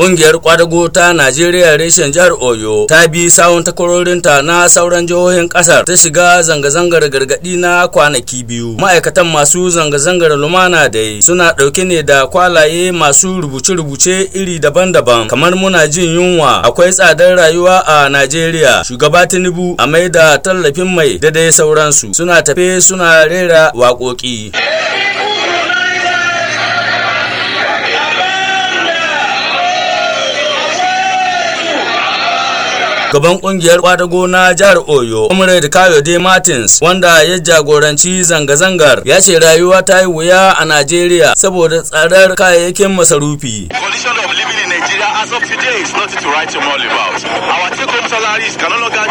Ƙungiyar kwadago ta Najeriya reshen jihar Oyo ta bi sawun takwarorinta na sauran jihohin ƙasar ta shiga zanga-zangar gargaɗi na kwanaki biyu. Ma'aikatan masu zanga-zangar lumana dai suna ɗauke ne da kwalaye masu rubuce-rubuce iri daban-daban kamar muna jin yunwa akwai tsadar rayuwa a Najeriya shugaba Tinubu a mai da tallafin mai da dai sauransu suna tafe suna rera waƙoƙi. Gaban ƙungiyar kwadago na jihar oyo comrade kayode martins wanda ya jagoranci zanga-zangar ya ce rayuwa ta yi wuya a najeriya saboda tsadar kayayyakin masarufi. Our take-home salaries can no longer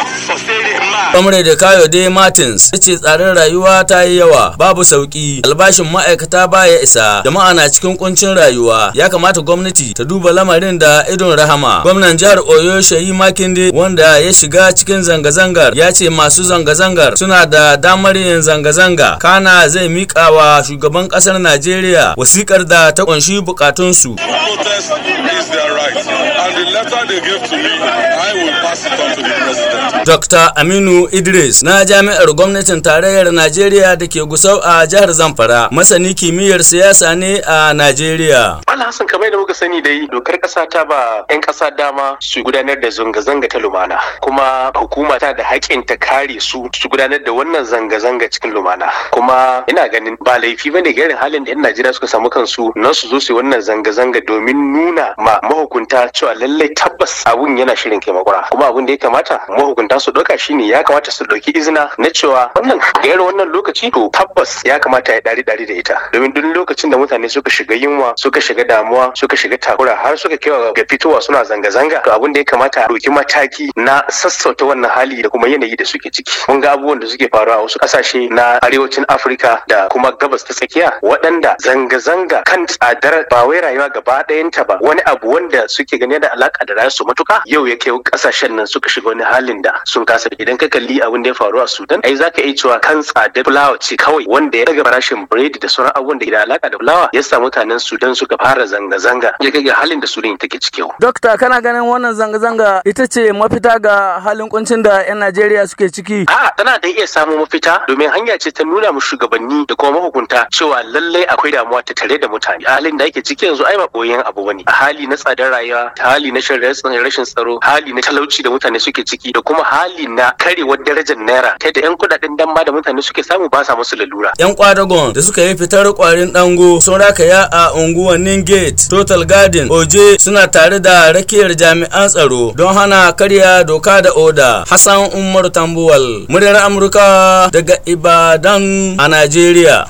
sustain a man. comrade kayode martins ce tsadar rayuwa ta yi yawa babu sauƙi albashin ma'aikata baya isa jama'a na cikin kuncin rayuwa ya kamata gwamnati ta duba lamarin da idon rahama gwamnan jihar oyo shayi makinde wanda ya shiga cikin zanga-zangar ya ce masu zanga-zangar suna da damar yin zanga-zanga kana zai miƙa wa shugaban ƙasar najeriya wasikar da ta ƙunshi their right. The letter they gave to me, I will pass it on to the president. Dr. Aminu Idris na jami'ar gwamnatin tarayyar Najeriya da ke Gusau a jihar Zamfara, masani kimiyyar siyasa ne a Najeriya. Malam Hassan kamar da muka sani dai dokar kasa ta ba 'yan kasa dama su gudanar da zanga-zanga ta lumana kuma hukuma ta da haƙƙin ta kare su su gudanar da wannan zanga-zanga cikin lumana kuma ina ganin ba laifi ba ne ga irin halin da 'yan Najeriya suka samu kansu na su zo su yi wannan zanga-zanga domin nuna ma mahukunta cewa lallai tabbas abun yana shirin kai makura. Kuma abun da ya kamata mahukunta su ɗauka shine ya kamata su ɗauki izina na cewa wannan ga irin wannan lokaci to tabbas ya kamata ya ɗari ɗari da ita. Domin duk lokacin da mutane suka shiga yunwa suka shiga damuwa suka shiga takura har suka kewa ga fitowa suna zanga-zanga to abin da ya kamata ɗauki mataki na sassauta wannan hali da kuma yanayi da suke ciki. Mun ga abubuwan da suke faruwa a wasu ƙasashe na arewacin afirka da kuma gabas ta tsakiya waɗanda zanga-zanga kan tsadar ba wai rayuwa gaba ɗayanta ba wani abu wanda suke gani da alaƙa da rayuwarsu matuka yau ya kai ƙasashen nan suka shiga wani halin da sun kasa idan ka kalli abin da ya faru a sudan ai zaka iya cewa kan tsadar fulawa ce kawai wanda ya daga farashin biredi da sauran abubuwan da ke da alaƙa da fulawa ya sa mutanen sudan suka fara zanga-zanga ya kai ga halin da sudan take ciki yau Dokta kana ganin wannan zanga-zanga ita ce mafita ga halin kuncin da 'yan Najeriya suke ciki? A'a tana da iya samun mafita domin hanya ce ta nuna mu shugabanni da kuma mahukunta cewa lallai akwai damuwa ta tare da mutane. A halin da ake ciki yanzu ai ba boyen abu ba ne. A hali na tsadar rayuwa, ta hali na shan rashin tsaro, hali na talauci da mutane suke ciki da kuma hali na karewar darajar naira ta da 'yan kuɗaɗen damma da mutane suke samu ba sa musu lalura. 'Yan kwadagon da suka yi fitar kwarin dango sun rakaya a unguwannin Gate, Total Garden, Oje suna tare da rakiyar jami'an tsaro don hana karya doka da oda. Hassan Umar Tambuwal, muryar Amurka daga Ibadan a Najeriya.